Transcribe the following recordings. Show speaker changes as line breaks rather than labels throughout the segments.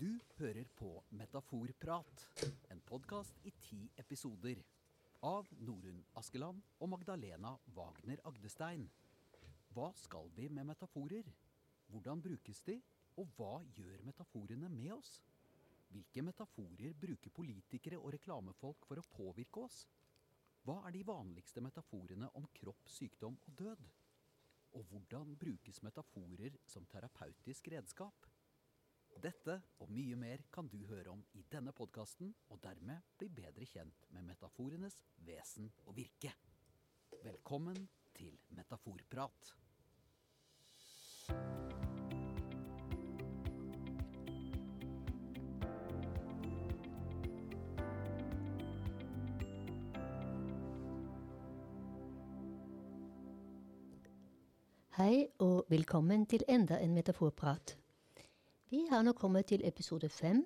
Du hører på Metaforprat, en podkast i ti episoder. Av Norunn Askeland og Magdalena Wagner Agdestein. Hva skal vi med metaforer? Hvordan brukes de? Og hva gjør metaforene med oss? Hvilke metaforer bruker politikere og reklamefolk for å påvirke oss? Hva er de vanligste metaforene om kropp, sykdom og død? Og hvordan brukes metaforer som terapeutisk redskap? Dette og mye mer kan du høre om i denne podkasten, og dermed bli bedre kjent med metaforenes vesen og virke. Velkommen til Metaforprat.
Hei og velkommen til enda en metaforprat. Vi har nå kommet til episode fem,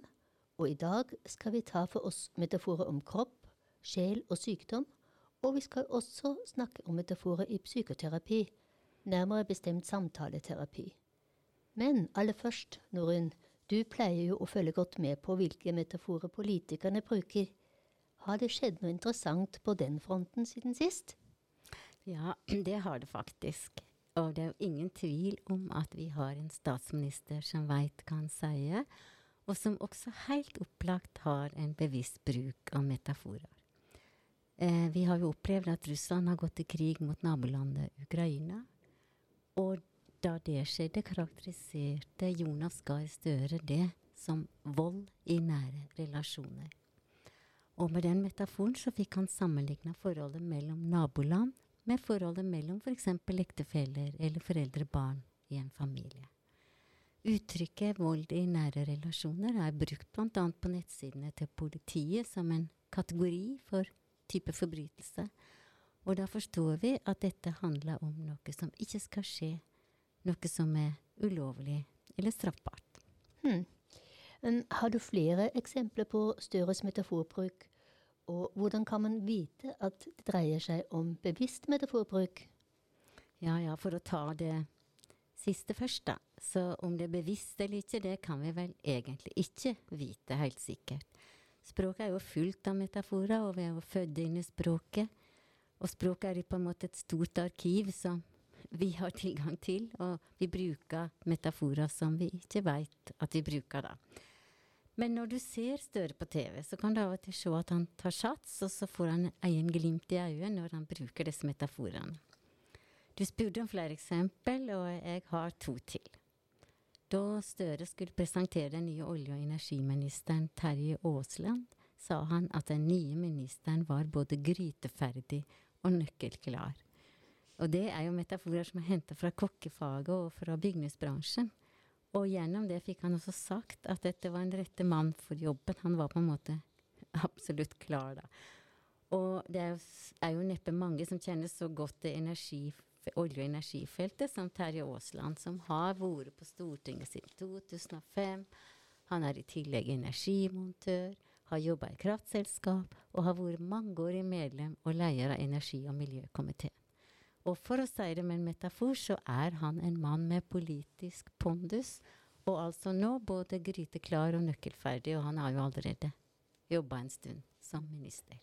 og i dag skal vi ta for oss metaforer om kropp, sjel og sykdom, og vi skal også snakke om metaforer i psykoterapi, nærmere bestemt samtaleterapi. Men aller først, Norun, du pleier jo å følge godt med på hvilke metaforer politikerne bruker. Har det skjedd noe interessant på den fronten siden sist?
Ja, det har det faktisk. Og det er jo ingen tvil om at vi har en statsminister som veit hva han sier, og som også helt opplagt har en bevisst bruk av metaforer. Eh, vi har jo opplevd at Russland har gått til krig mot nabolandet Ukraina. Og da det skjedde, karakteriserte Jonas Gahr Støre det som vold i nære relasjoner. Og med den metaforen så fikk han sammenligna forholdet mellom naboland med forholdet mellom f.eks. ektefeller eller foreldre-barn i en familie. Uttrykket vold i nære relasjoner er brukt bl.a. på nettsidene til politiet som en kategori for type forbrytelse, og da forstår vi at dette handler om noe som ikke skal skje, noe som er ulovlig eller straffbart.
Hmm. Har du flere eksempler på Støres metaforbruk og hvordan kan man vite at det dreier seg om bevisst metaforbruk?
Ja, ja, for å ta det siste først, da. Så om det er bevisst eller ikke, det kan vi vel egentlig ikke vite helt sikkert. Språket er jo fullt av metaforer, og vi er jo født inn i språket. Og språket er jo på en måte et stort arkiv som vi har tilgang til, og vi bruker metaforer som vi ikke veit at vi bruker, da. Men når du ser Støre på TV, så kan du av og til se at han tar sats, og så får han egen glimt i øyet når han bruker disse metaforene. Du spurte om flere eksempel, og jeg har to til. Da Støre skulle presentere den nye olje- og energiministeren Terje Aasland, sa han at den nye ministeren var både gryteferdig og nøkkelklar. Og det er jo metaforer som er henta fra kokkefaget og fra bygningsbransjen. Og gjennom det fikk han også sagt at dette var en rette mann for jobben. Han var på en måte absolutt klar, da. Og det er jo, er jo neppe mange som kjenner så godt det energi, olje- og energifeltet som Terje Aasland, som har vært på Stortinget siden 2005. Han er i tillegg energimontør, har jobba i kraftselskap og har vært mangeårig medlem og leder av energi- og miljøkomiteen. Og for å si det med en metafor, så er han en mann med politisk pondus, og altså nå både gryteklar og nøkkelferdig, og han har jo allerede jobba en stund som minister.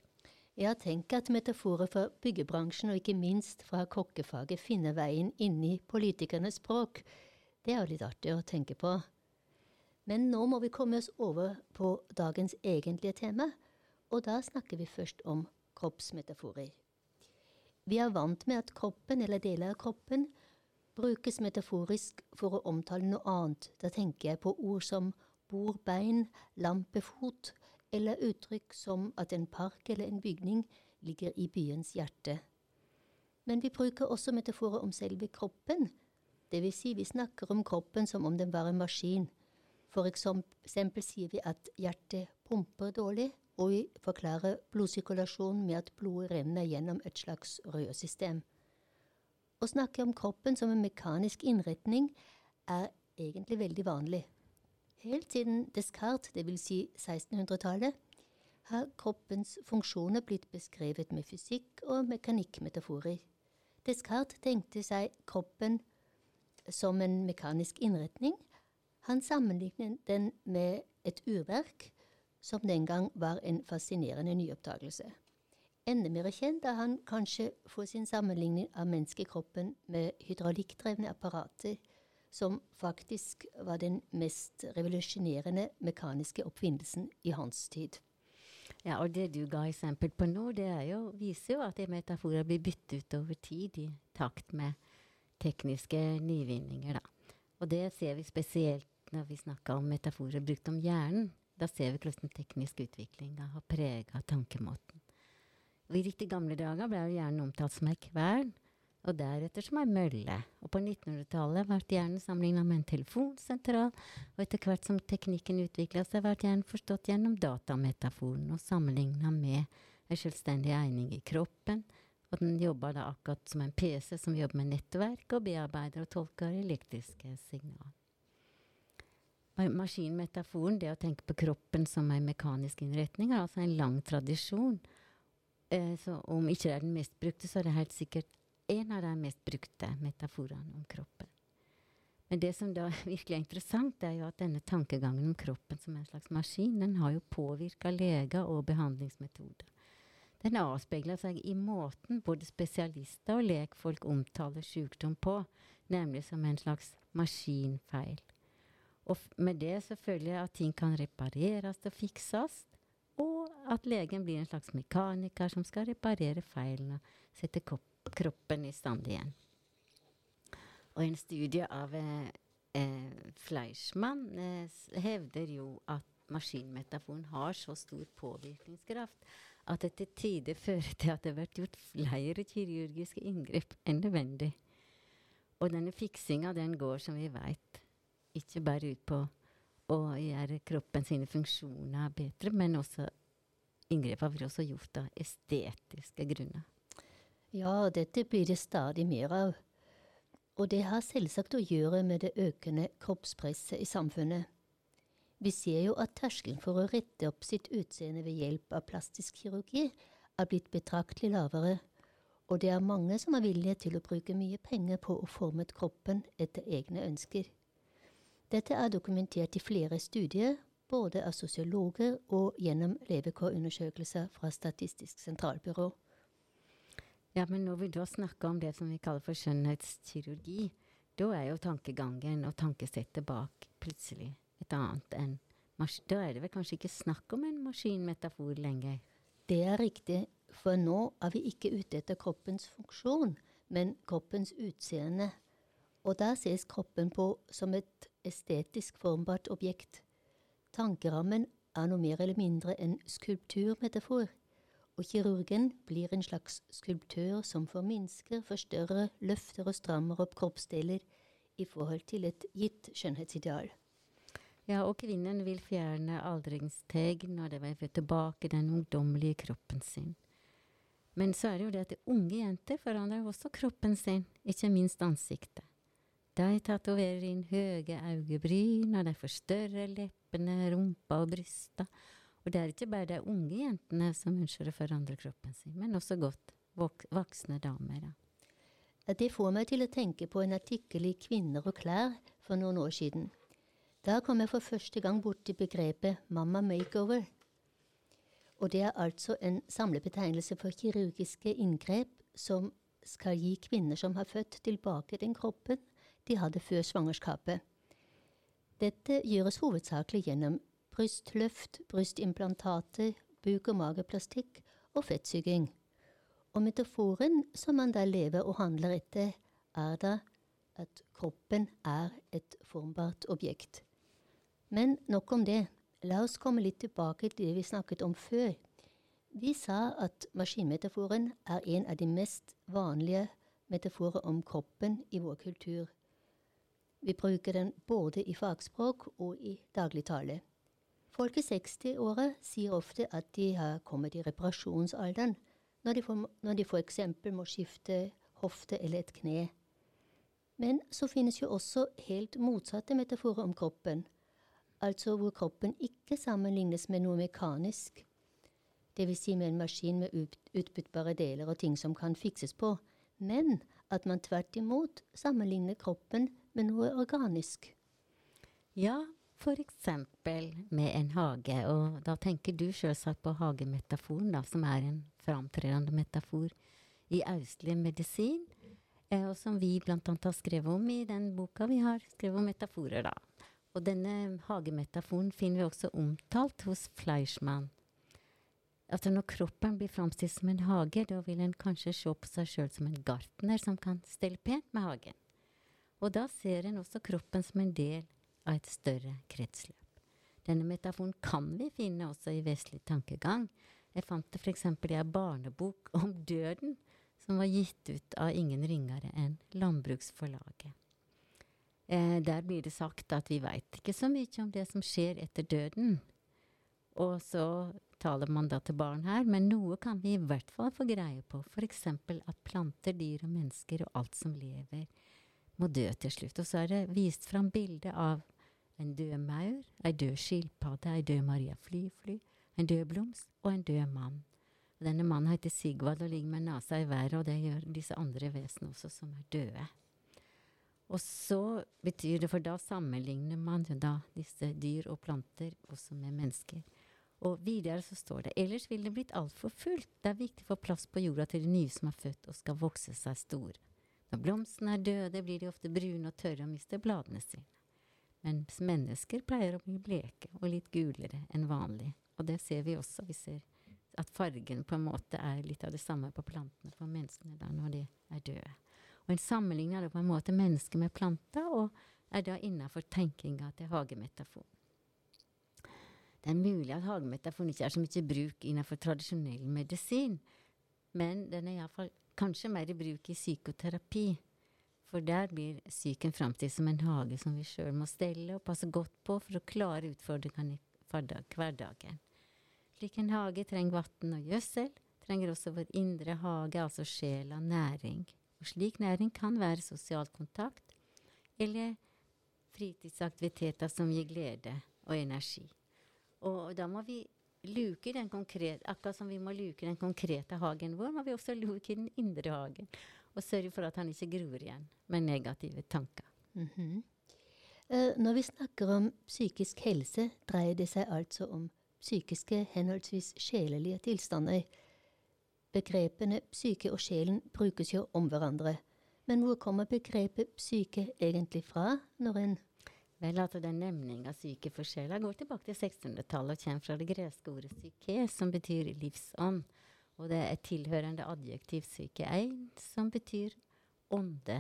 Jeg tenk at metaforer fra byggebransjen, og ikke minst fra kokkefaget, finner veien inn i politikernes språk. Det er jo litt artig å tenke på. Men nå må vi komme oss over på dagens egentlige tema, og da snakker vi først om kroppsmetaforer. Vi er vant med at kroppen, eller deler av kroppen, brukes metaforisk for å omtale noe annet. Da tenker jeg på ord som bordbein, lampefot, eller uttrykk som at en park eller en bygning ligger i byens hjerte. Men vi bruker også metaforer om selve kroppen. Vil si, vi snakker om kroppen som om den var en maskin. For eksempel sier vi at hjertet pumper dårlig, og forklarer blodsirkulasjon med at blodet renner gjennom et slags rødsystem. Å snakke om kroppen som en mekanisk innretning er egentlig veldig vanlig. Helt siden Descartes, dvs. Si 1600-tallet, har kroppens funksjoner blitt beskrevet med fysikk- og mekanikkmetaforer. Descartes tenkte seg kroppen som en mekanisk innretning. Han sammenlignet den med et urverk som den gang var en fascinerende nyoppdagelse. Enda mer kjent er han kanskje for sin sammenligning av menneskekroppen med hydraulikkdrevne apparater, som faktisk var den mest revolusjonerende mekaniske oppfinnelsen i hans tid.
Ja, og det du ga eksempel på nå, det jo, viser jo at metaforer blir byttet ut over tid i takt med tekniske nyvinninger, da. Og det ser vi spesielt når vi snakker om metaforer brukt om hjernen. Da ser vi hvordan den tekniske utviklinga har prega tankemåten. Og I riktig gamle dager ble jo hjernen omtalt som ei kvern, og deretter som ei mølle. Og på 1900-tallet ble hjernen sammenligna med en telefonsentral, og etter hvert som teknikken utvikla seg, ble hjernen forstått gjennom datametaforen og sammenligna med ei selvstendig eining i kroppen, og den jobba da akkurat som en PC som jobber med nettverk og bearbeider og tolker elektriske signal. Maskinmetaforen, det å tenke på kroppen som en mekanisk innretning, har altså en lang tradisjon. Eh, så om ikke det er den mest brukte, så er det helt sikkert en av de mest brukte metaforene om kroppen. Men det som da virkelig er interessant, er jo at denne tankegangen om kroppen som en slags maskin, den har jo påvirka leger og behandlingsmetoder. Den avspeiler seg i måten både spesialister og lekfolk omtaler sykdom på, nemlig som en slags maskinfeil. Og med det så jeg at ting kan repareres og fikses, og at legen blir en slags mekaniker som skal reparere feilene sette kroppen i stand igjen. Og en studie av eh, eh, Fleischmann eh, hevder jo at maskinmetaforen har så stor påvirkningskraft at det til tider fører til at det blir gjort flere kirurgiske inngrep enn nødvendig. Og denne fiksinga den går, som vi veit, ikke bare ut på å gjøre kroppen sine funksjoner bedre, men også inngrepene blir også gjort av estetiske grunner.
Ja, dette blir det stadig mer av. Og det har selvsagt å gjøre med det økende kroppspresset i samfunnet. Vi ser jo at terskelen for å rette opp sitt utseende ved hjelp av plastisk kirurgi er blitt betraktelig lavere, og det er mange som er villige til å bruke mye penger på å forme kroppen etter egne ønsker. Dette er dokumentert i flere studier, både av sosiologer og gjennom levekårundersøkelser fra Statistisk sentralbyrå.
Ja, men når vi da snakker om det som vi kaller for skjønnhetskirurgi, da er jo tankegangen og tankesettet bak plutselig et annet enn Da er det vel kanskje ikke snakk om en maskinmetafor lenger?
Det er riktig, for nå er vi ikke ute etter kroppens funksjon, men kroppens utseende. Og der ses kroppen på som et estetisk formbart objekt. Tankerammen er noe mer eller mindre en skulpturmetafor, og kirurgen blir en slags skulptør som forminsker, forstørrer, løfter og strammer opp kroppsdeler i forhold til et gitt skjønnhetsideal.
Ja, og kvinnen vil fjerne aldringstegn, og det vil tilbake den ungdommelige kroppen sin. Men så er det jo det at unge jenter forandrer også kroppen sin, ikke minst ansiktet. De tatoverer inn høye øyebryn, og de forstørrer leppene, rumpa og brysta. Og det er ikke bare de unge jentene som ønsker å forandre kroppen sin, men også godt vok voksne damer.
Da. Det får meg til å tenke på en artikkel i Kvinner og klær for noen år siden. Da kom jeg for første gang borti begrepet mamma makeover. Og det er altså en samlebetegnelse for kirurgiske inngrep som skal gi kvinner som har født, tilbake den kroppen de hadde før svangerskapet. Dette gjøres hovedsakelig gjennom brystløft, brystimplantater, buk- og mageplastikk og fettsygging. Og metaforen som man da lever og handler etter, er da at kroppen er et formbart objekt. Men nok om det. La oss komme litt tilbake til det vi snakket om før. Vi sa at maskinmetaforen er en av de mest vanlige metaforer om kroppen i vår kultur. Vi bruker den både i fagspråk og i dagligtale. Folk i 60-åra sier ofte at de har kommet i reparasjonsalderen når de, for, når f.eks. må skifte hofte eller et kne. Men så finnes jo også helt motsatte metaforer om kroppen altså hvor kroppen ikke sammenlignes med noe mekanisk, dvs. Si med en maskin med utbyttbare deler og ting som kan fikses på, men at man tvert imot sammenligner kroppen med noe organisk.
Ja, F.eks. med en hage, og da tenker du selvsagt på hagemetaforen, da, som er en framtredende metafor i austlig medisin, eh, og som vi bl.a. har skrevet om i den boka vi har skrevet om metaforer, da. Og denne hagemetaforen finner vi også omtalt hos Fleischmann. Altså når kroppen blir framstilt som en hage, da vil en kanskje se på seg sjøl som en gartner som kan stelle pent med hagen. Og da ser en også kroppen som en del av et større kretsløp. Denne metaforen kan vi finne også i vestlig tankegang. Jeg fant det f.eks. i ei barnebok om døden, som var gitt ut av ingen ringere enn Landbruksforlaget. Eh, der blir det sagt at vi veit ikke så mye om det som skjer etter døden. Og så taler man da til barn her, men noe kan vi i hvert fall få greie på. F.eks. at planter, dyr og mennesker og alt som lever, må dø til slutt. Og så er det vist fram bilde av en død maur, ei død skilpadde, ei død Maria Flyfly, en død blomst og en død mann. Og denne mannen heter Sigvald og ligger med nesa i været, og det gjør disse andre vesenene også, som er døde. Og så betyr det, for da sammenligner man da disse dyr og planter også med mennesker. Og videre så står det ellers ville det blitt altfor fullt. Det er viktig å få plass på jorda til de nye som er født og skal vokse seg store. Når blomstene er døde, blir de ofte brune og tørre og mister bladene sine. Mens mennesker pleier å bli bleke og litt gulere enn vanlig. Og det ser vi også. Vi ser at fargen på en måte er litt av det samme på plantene for menneskene da når de er døde. Og en er da på en måte mennesker med planter, og er da innafor tenkinga til hagemetaforen. Det er mulig at hagemetaforen ikke er så mye bruk innenfor tradisjonell medisin, men den er iallfall kanskje mer i bruk i psykoterapi. For der blir psyken framtid som en hage som vi sjøl må stelle og passe godt på for å klare utfordringene i hverdagen. Slik en hage trenger vann og gjødsel, trenger også vår indre hage, altså sjela, næring. Og slik næring kan være sosial kontakt eller fritidsaktiviteter som gir glede og energi. Og da må vi luke den konkrete, akkurat som vi må luke den konkrete hagen vår, må vi også luke den indre hagen og sørge for at han ikke gror igjen med negative tanker.
Mm -hmm. uh, når vi snakker om psykisk helse, dreier det seg altså om psykiske henholdsvis sjelelige tilstander. Begrepene psyke og sjelen brukes jo om hverandre. Men hvor kommer begrepet psyke egentlig fra, når en
Vel, altså Den nevning av syke for sjela går tilbake til 1600-tallet og kommer fra det greske ordet psyke, som betyr livsånd. Og det er tilhørende adjektiv syke ein, som betyr ånde.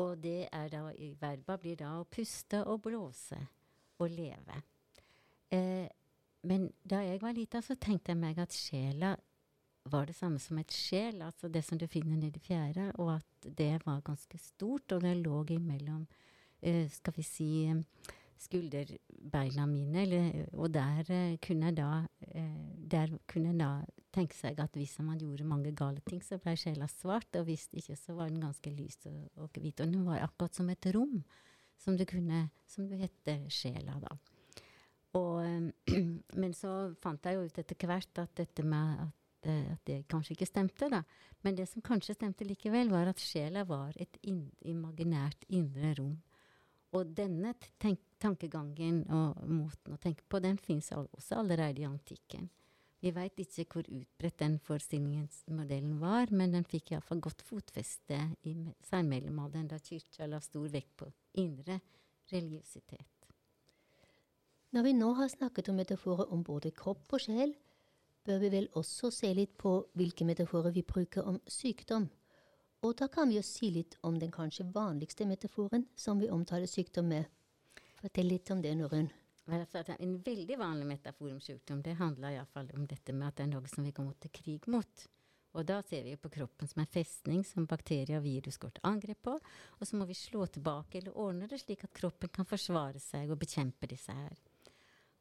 Og det er da, verba blir da å puste og blåse og leve. Eh, men da jeg var lita, så tenkte jeg meg at sjela var det samme som et sjel, altså det som du finner nedi fjæra, og at det var ganske stort, og det lå imellom, eh, skal vi si, skulderbeina mine, eller, og der uh, kunne jeg da uh, Der kunne jeg da tenke seg at hvis man gjorde mange gale ting, så ble sjela svart, og hvis ikke, så var den ganske lys og, og hvit. Og den var akkurat som et rom, som du kunne Som du hette sjela, da. Og, men så fant jeg jo ut etter hvert at dette med at at det kanskje ikke stemte, da. Men det som kanskje stemte likevel, var at sjela var et in imaginært indre rom og denne tankegangen og måten å tenke på, den fins også allerede i antikken. Vi veit ikke hvor utbredt den forestillingsmodellen var, men den fikk iallfall godt fotfeste i seinmellomalderen, da kirka la stor vekt på indre religiøsitet.
Når vi nå har snakket om metaforer om både kropp og sjel, bør vi vel også se litt på hvilke metaforer vi bruker om sykdom. Og da kan vi jo si litt om den kanskje vanligste metaforen som vi omtaler sykdom med. Fortell litt om det, Norunn.
Altså, en veldig vanlig metafor om sykdom det handler iallfall om dette med at det er noe som vi går til krig mot. Og da ser vi på kroppen som en festning som bakterier og virus går til angrep på. Og så må vi slå tilbake eller ordne det slik at kroppen kan forsvare seg og bekjempe disse her.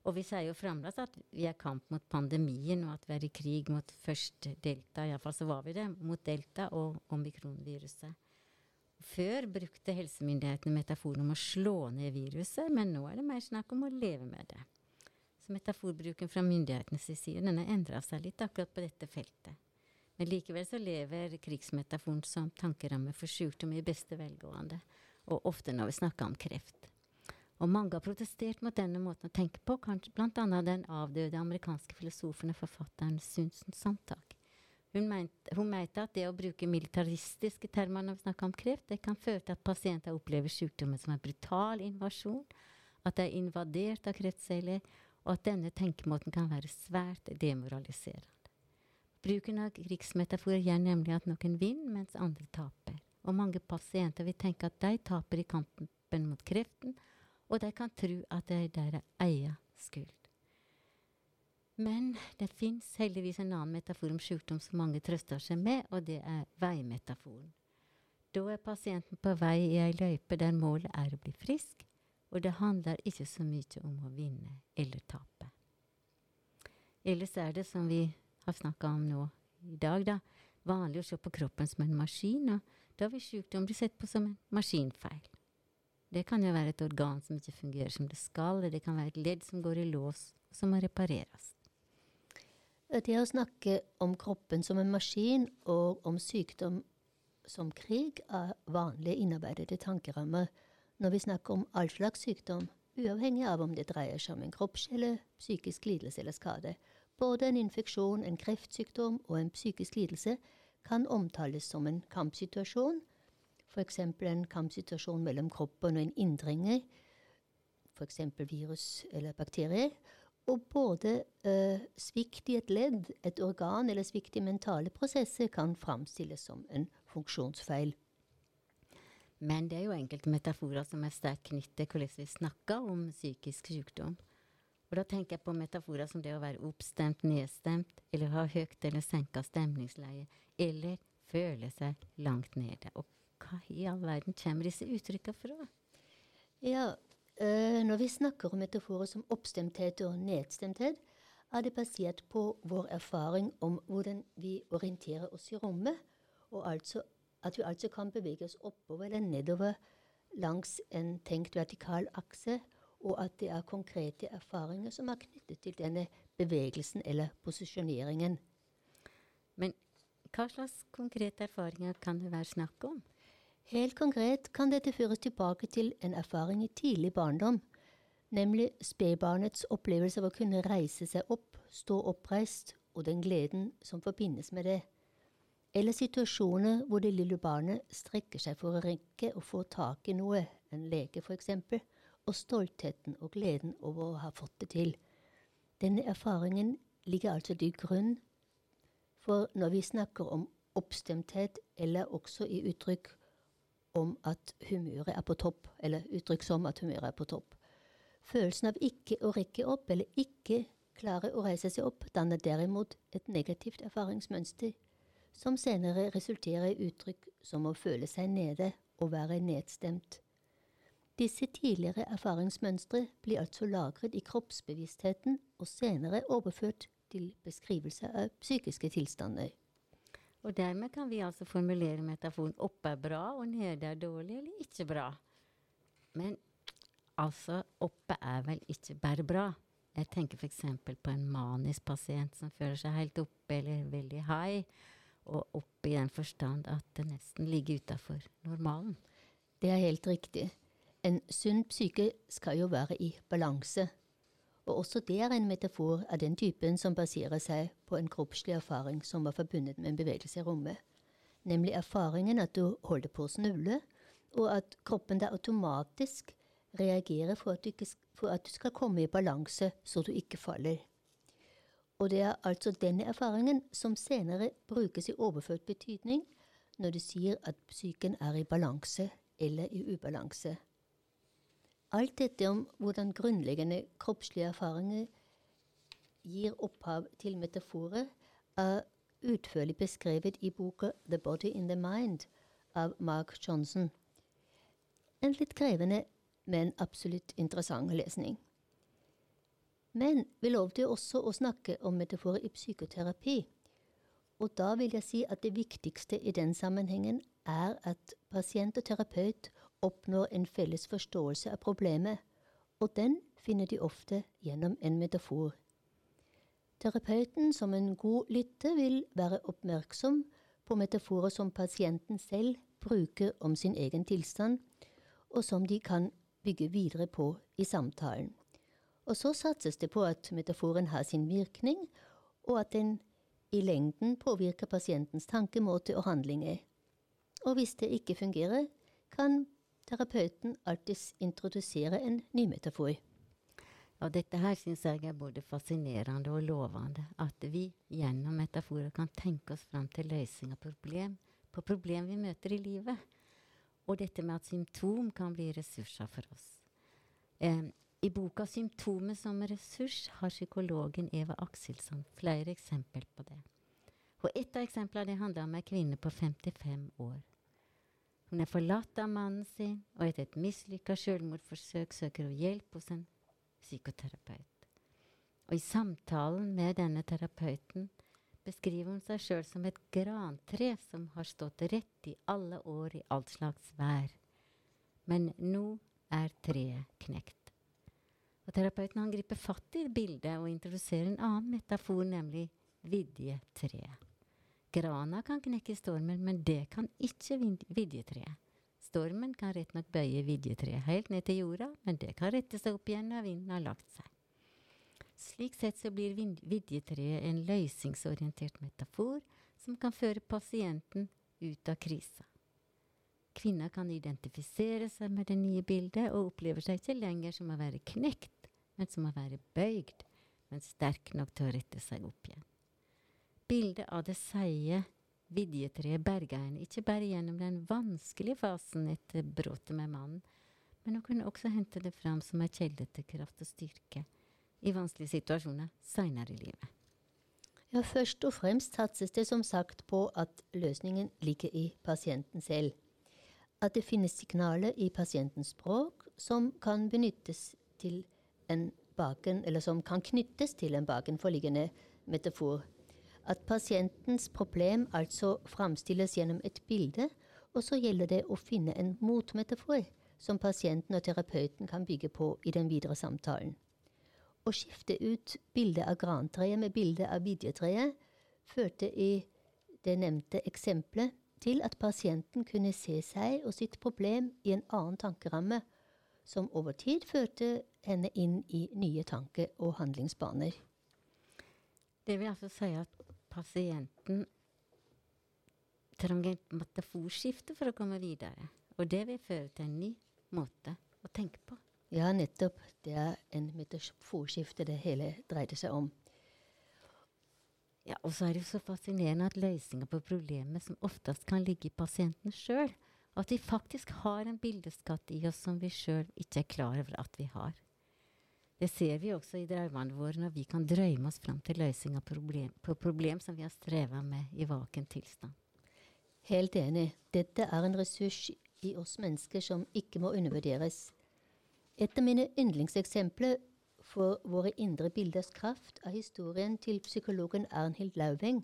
Og vi sier jo fremdeles at vi er kamp mot pandemien, og at vi er i krig mot først delta, iallfall så var vi det, mot delta og omikronviruset. Før brukte helsemyndighetene metaforen om å slå ned viruset, men nå er det mer snakk om å leve med det. Så metaforbruken fra myndighetenes side den har endra seg litt akkurat på dette feltet. Men likevel så lever krigsmetaforen som tankeramme for sykdom i beste velgående, og ofte når vi snakker om kreft. Og mange har protestert mot denne måten å tenke på, bl.a. den avdøde amerikanske filosofen og forfatteren Sunsen Sontag. Hun mente, hun mente, at det å bruke militaristiske termer når vi snakker om kreft, det kan føre til at pasienter opplever sykdommen som en brutal invasjon, at de er invadert av kreftceller, og at denne tenkemåten kan være svært demoraliserende. Bruken av krigsmetaforer gjør nemlig at noen vinner, mens andre taper. Og mange pasienter vil tenke at de taper i kampen mot kreften, og de kan tro at det er deres egen skyld. Men det fins heldigvis en annen metafor om sykdom som mange trøster seg med, og det er veimetaforen. Da er pasienten på vei i ei løype der målet er å bli frisk, og det handler ikke så mye om å vinne eller tape. Ellers er det, som vi har snakka om nå i dag, da, vanlig å se på kroppen som en maskin, og da vil sykdom bli sett på som en maskinfeil. Det kan jo være et organ som ikke fungerer som det skal, eller det kan være et ledd som går i lås, som må repareres.
Det å snakke om kroppen som en maskin og om sykdom som krig er vanlige innarbeidede tankerammer når vi snakker om all slags sykdom, uavhengig av om det dreier seg om en kroppslig psykisk lidelse eller skade. Både en infeksjon, en kreftsykdom og en psykisk lidelse kan omtales som en kampsituasjon f.eks. en kampsituasjon mellom kroppen og en inndringer, f.eks. virus eller bakterier. Og både eh, svikt i et ledd, et organ eller svikt i mentale prosesser kan framstilles som en funksjonsfeil.
Men det er jo enkelte metaforer som er sterkt knyttet til hvordan vi snakker om psykisk sykdom. Og da tenker jeg på metaforer som det å være oppstemt, nedstemt, eller ha høyt eller senka stemningsleie, eller føle seg langt nede. Og hva i all verden kommer disse uttrykkene fra?
Ja, øh, når vi snakker om metaforer som oppstemthet og nedstemthet, er det basert på vår erfaring om hvordan vi orienterer oss i rommet, og altså at vi altså kan bevege oss oppover eller nedover langs en tenkt vertikal akse, og at det er konkrete erfaringer som er knyttet til denne bevegelsen eller posisjoneringen.
Men hva slags konkrete erfaringer kan det være snakk om?
Helt konkret kan dette føres tilbake til en erfaring i tidlig barndom, nemlig spedbarnets opplevelse av å kunne reise seg opp, stå oppreist, og den gleden som forbindes med det. Eller situasjoner hvor det lille barnet strekker seg for å rekke og få tak i noe, en leke f.eks., og stoltheten og gleden over å ha fått det til. Denne erfaringen ligger altså til grunn for når vi snakker om oppstemthet, eller også i uttrykk om at humøret er på topp, eller uttrykk som at humøret er på topp. Følelsen av ikke å rekke opp eller ikke klare å reise seg opp danner derimot et negativt erfaringsmønster, som senere resulterer i uttrykk som å føle seg nede og være nedstemt. Disse tidligere erfaringsmønstre blir altså lagret i kroppsbevisstheten og senere overført til beskrivelse av psykiske tilstander.
Og dermed kan vi altså formulere metaforen oppe er bra, og nede er dårlig eller ikke bra. Men altså, oppe er vel ikke bare bra. Jeg tenker f.eks. på en manisk pasient som føler seg helt oppe eller veldig high, og oppe i den forstand at det nesten ligger utafor normalen.
Det er helt riktig. En sunn psyke skal jo være i balanse. Og også det er en metafor av den typen som baserer seg på en kroppslig erfaring som var forbundet med en bevegelse i rommet. Nemlig erfaringen at du holder på å snuble, og at kroppen da automatisk reagerer for at, ikke, for at, du skal komme i balanse så du ikke faller. Og det er altså denne erfaringen som senere brukes i overført betydning når du sier at psyken er i balanse eller i ubalanse. Alt dette om hvordan grunnleggende kroppslige erfaringer gir opphav til metaforer, er utførlig beskrevet i boka The Body in the Mind av Mark Johnson. En litt krevende, men absolutt interessant lesning. Men vi lovte jo også å snakke om metaforer i psykoterapi. Og da vil jeg si at det viktigste i den sammenhengen er at pasient og terapeut oppnår en felles forståelse av problemet, og den finner de ofte gjennom en metafor. Terapeuten som en god lytter vil være oppmerksom på metaforer som pasienten selv bruker om sin egen tilstand, og som de kan bygge videre på i samtalen. Og så satses det på at metaforen har sin virkning, og at den i lengden påvirker pasientens tankemåte og handlinger. Og hvis det ikke fungerer, kan terapeuten alltids introdusere en ny metafor.
Og dette her syns jeg er både fascinerende og lovende. At vi gjennom metaforer kan tenke oss fram til løsning av problem på problem vi møter i livet. Og dette med at symptom kan bli ressurser for oss. Eh, I boka 'Symptomet som ressurs' har psykologen Eva Akselsson flere eksempler på det. Og Et av eksemplene handler om ei kvinne på 55 år. Hun er forlatt av mannen sin, og etter et mislykka selvmordsforsøk søker hun hjelp hos en psykoterapeut. Og i samtalen med denne terapeuten beskriver hun seg sjøl som et grantre som har stått rett i alle år i alt slags vær. Men nå er treet knekt. Og Terapeuten han griper fatt i bildet og introduserer en annen metafor, nemlig vidjetreet. Grana kan knekke stormen, men det kan ikke vidjetreet. Stormen kan rett nok bøye vidjetreet helt ned til jorda, men det kan rette seg opp igjen når vinden har lagt seg. Slik sett så blir vidjetreet en løsningsorientert metafor som kan føre pasienten ut av krisa. Kvinner kan identifisere seg med det nye bildet og opplever seg ikke lenger som å være knekt, men som å være bøygd, men sterk nok til å rette seg opp igjen. Bildet av det seige vidjetreet Bergein, ikke bare gjennom den vanskelige fasen etter bråtet med mannen, men hun kunne også hente det fram som ei kjelde til kraft og styrke i vanskelige situasjoner seinere i livet.
Ja, Først og fremst satses det som sagt på at løsningen ligger i pasienten selv at det finnes signaler i pasientens språk som kan benyttes til en baken, eller som kan knyttes til en bakenforliggende metafor. At pasientens problem altså framstilles gjennom et bilde, og så gjelder det å finne en motmetafor som pasienten og terapeuten kan bygge på i den videre samtalen. Å skifte ut bildet av grantreet med bildet av vidjetreet førte i det nevnte eksempelet til at pasienten kunne se seg og sitt problem i en annen tankeramme, som over tid førte henne inn i nye tanke- og handlingsbaner.
Det vil altså si at pasienten trenger et metaforskifte for å komme videre. Og det vil føre til en ny måte å tenke på.
Ja, nettopp. Det er en metaforskifte det hele dreide seg om.
Ja, Og så er det jo så fascinerende at løsninga på problemet som oftest kan ligge i pasienten sjøl. At vi faktisk har en bildeskatt i oss som vi sjøl ikke er klar over at vi har. Det ser vi også i drømmene våre når vi kan drømme oss fram til løsninga problem, på problem som vi har streva med i vaken tilstand.
Helt enig. Dette er en ressurs i oss mennesker som ikke må undervurderes. Et av mine yndlingseksempler for våre indre bilders kraft er historien til psykologen Arnhild Lauveng,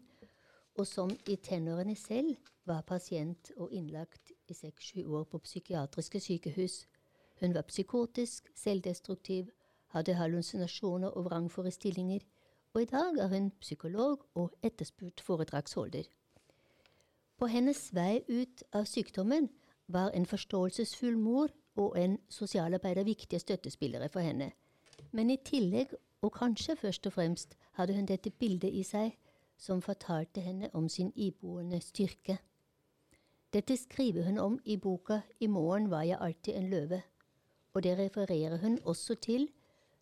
og som i tenårene selv var pasient og innlagt i seks-sju år på psykiatriske sykehus. Hun var psykotisk, selvdestruktiv, hadde hallusinasjoner og vrangforestillinger, og i dag er hun psykolog og etterspurt foredragsholder. På hennes vei ut av sykdommen var en forståelsesfull mor og en sosialarbeider viktige støttespillere for henne. Men i tillegg, og kanskje først og fremst, hadde hun dette bildet i seg som fortalte henne om sin iboende styrke. Dette skriver hun om i boka I morgen var jeg alltid en løve, og det refererer hun også til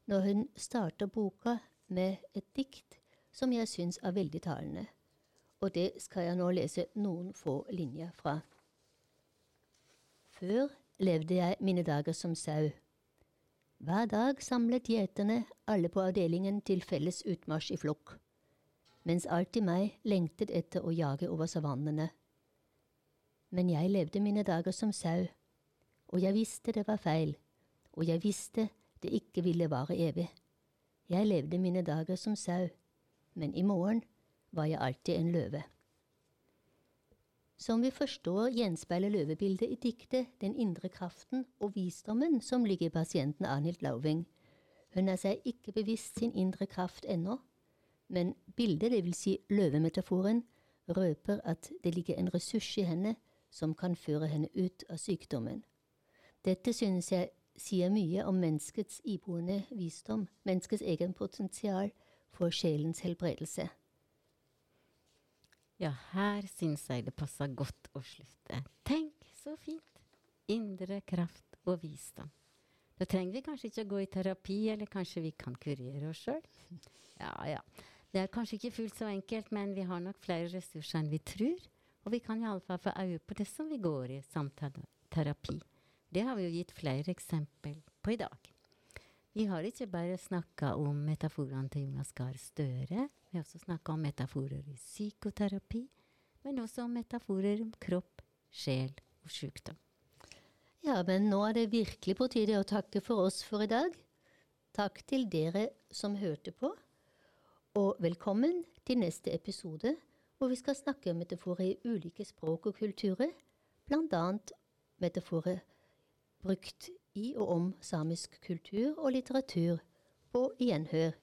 når hun starter boka med et dikt som jeg syns er veldig talende. Og det skal jeg nå lese noen få linjer fra. Før levde jeg mine dager som sau hver dag samlet gjeterne alle på avdelingen til felles utmarsj i flokk, mens alt i meg lengtet etter å jage over savannene. Men jeg levde mine dager som sau, og jeg visste det var feil, og jeg visste det ikke ville vare evig. Jeg levde mine dager som sau, men i morgen var jeg alltid en løve. Som vi forstår, gjenspeiler løvebildet i diktet den indre kraften og visdommen som ligger i pasienten Arnhild Lauving. Hun er seg ikke bevisst sin indre kraft ennå, men bildet, dvs. Si løvemetaforen, røper at det ligger en ressurs i henne som kan føre henne ut av sykdommen. Dette synes jeg sier mye om menneskets iboende visdom, menneskets egen potensial for sjelens helbredelse.
Ja, her syns jeg det passer godt å slutte. Tenk, så fint! Indre kraft og visdom. Da trenger vi kanskje ikke å gå i terapi, eller kanskje vi kan kurere oss sjøl. Ja, ja. Det er kanskje ikke fullt så enkelt, men vi har nok flere ressurser enn vi tror. Og vi kan iallfall få øye på det som vi går i samtaleterapi. Det har vi jo gitt flere eksempel på i dag. Vi har ikke bare snakka om metaforene til Jonas Gahr Støre. Vi har også snakka om metaforer i psykoterapi, men også om metaforer om kropp, sjel og sykdom.
Ja, men nå er det virkelig på tide å takke for oss for i dag. Takk til dere som hørte på, og velkommen til neste episode, hvor vi skal snakke om metaforer i ulike språk og kulturer, bl.a. metaforer brukt i og om samisk kultur og litteratur på gjenhør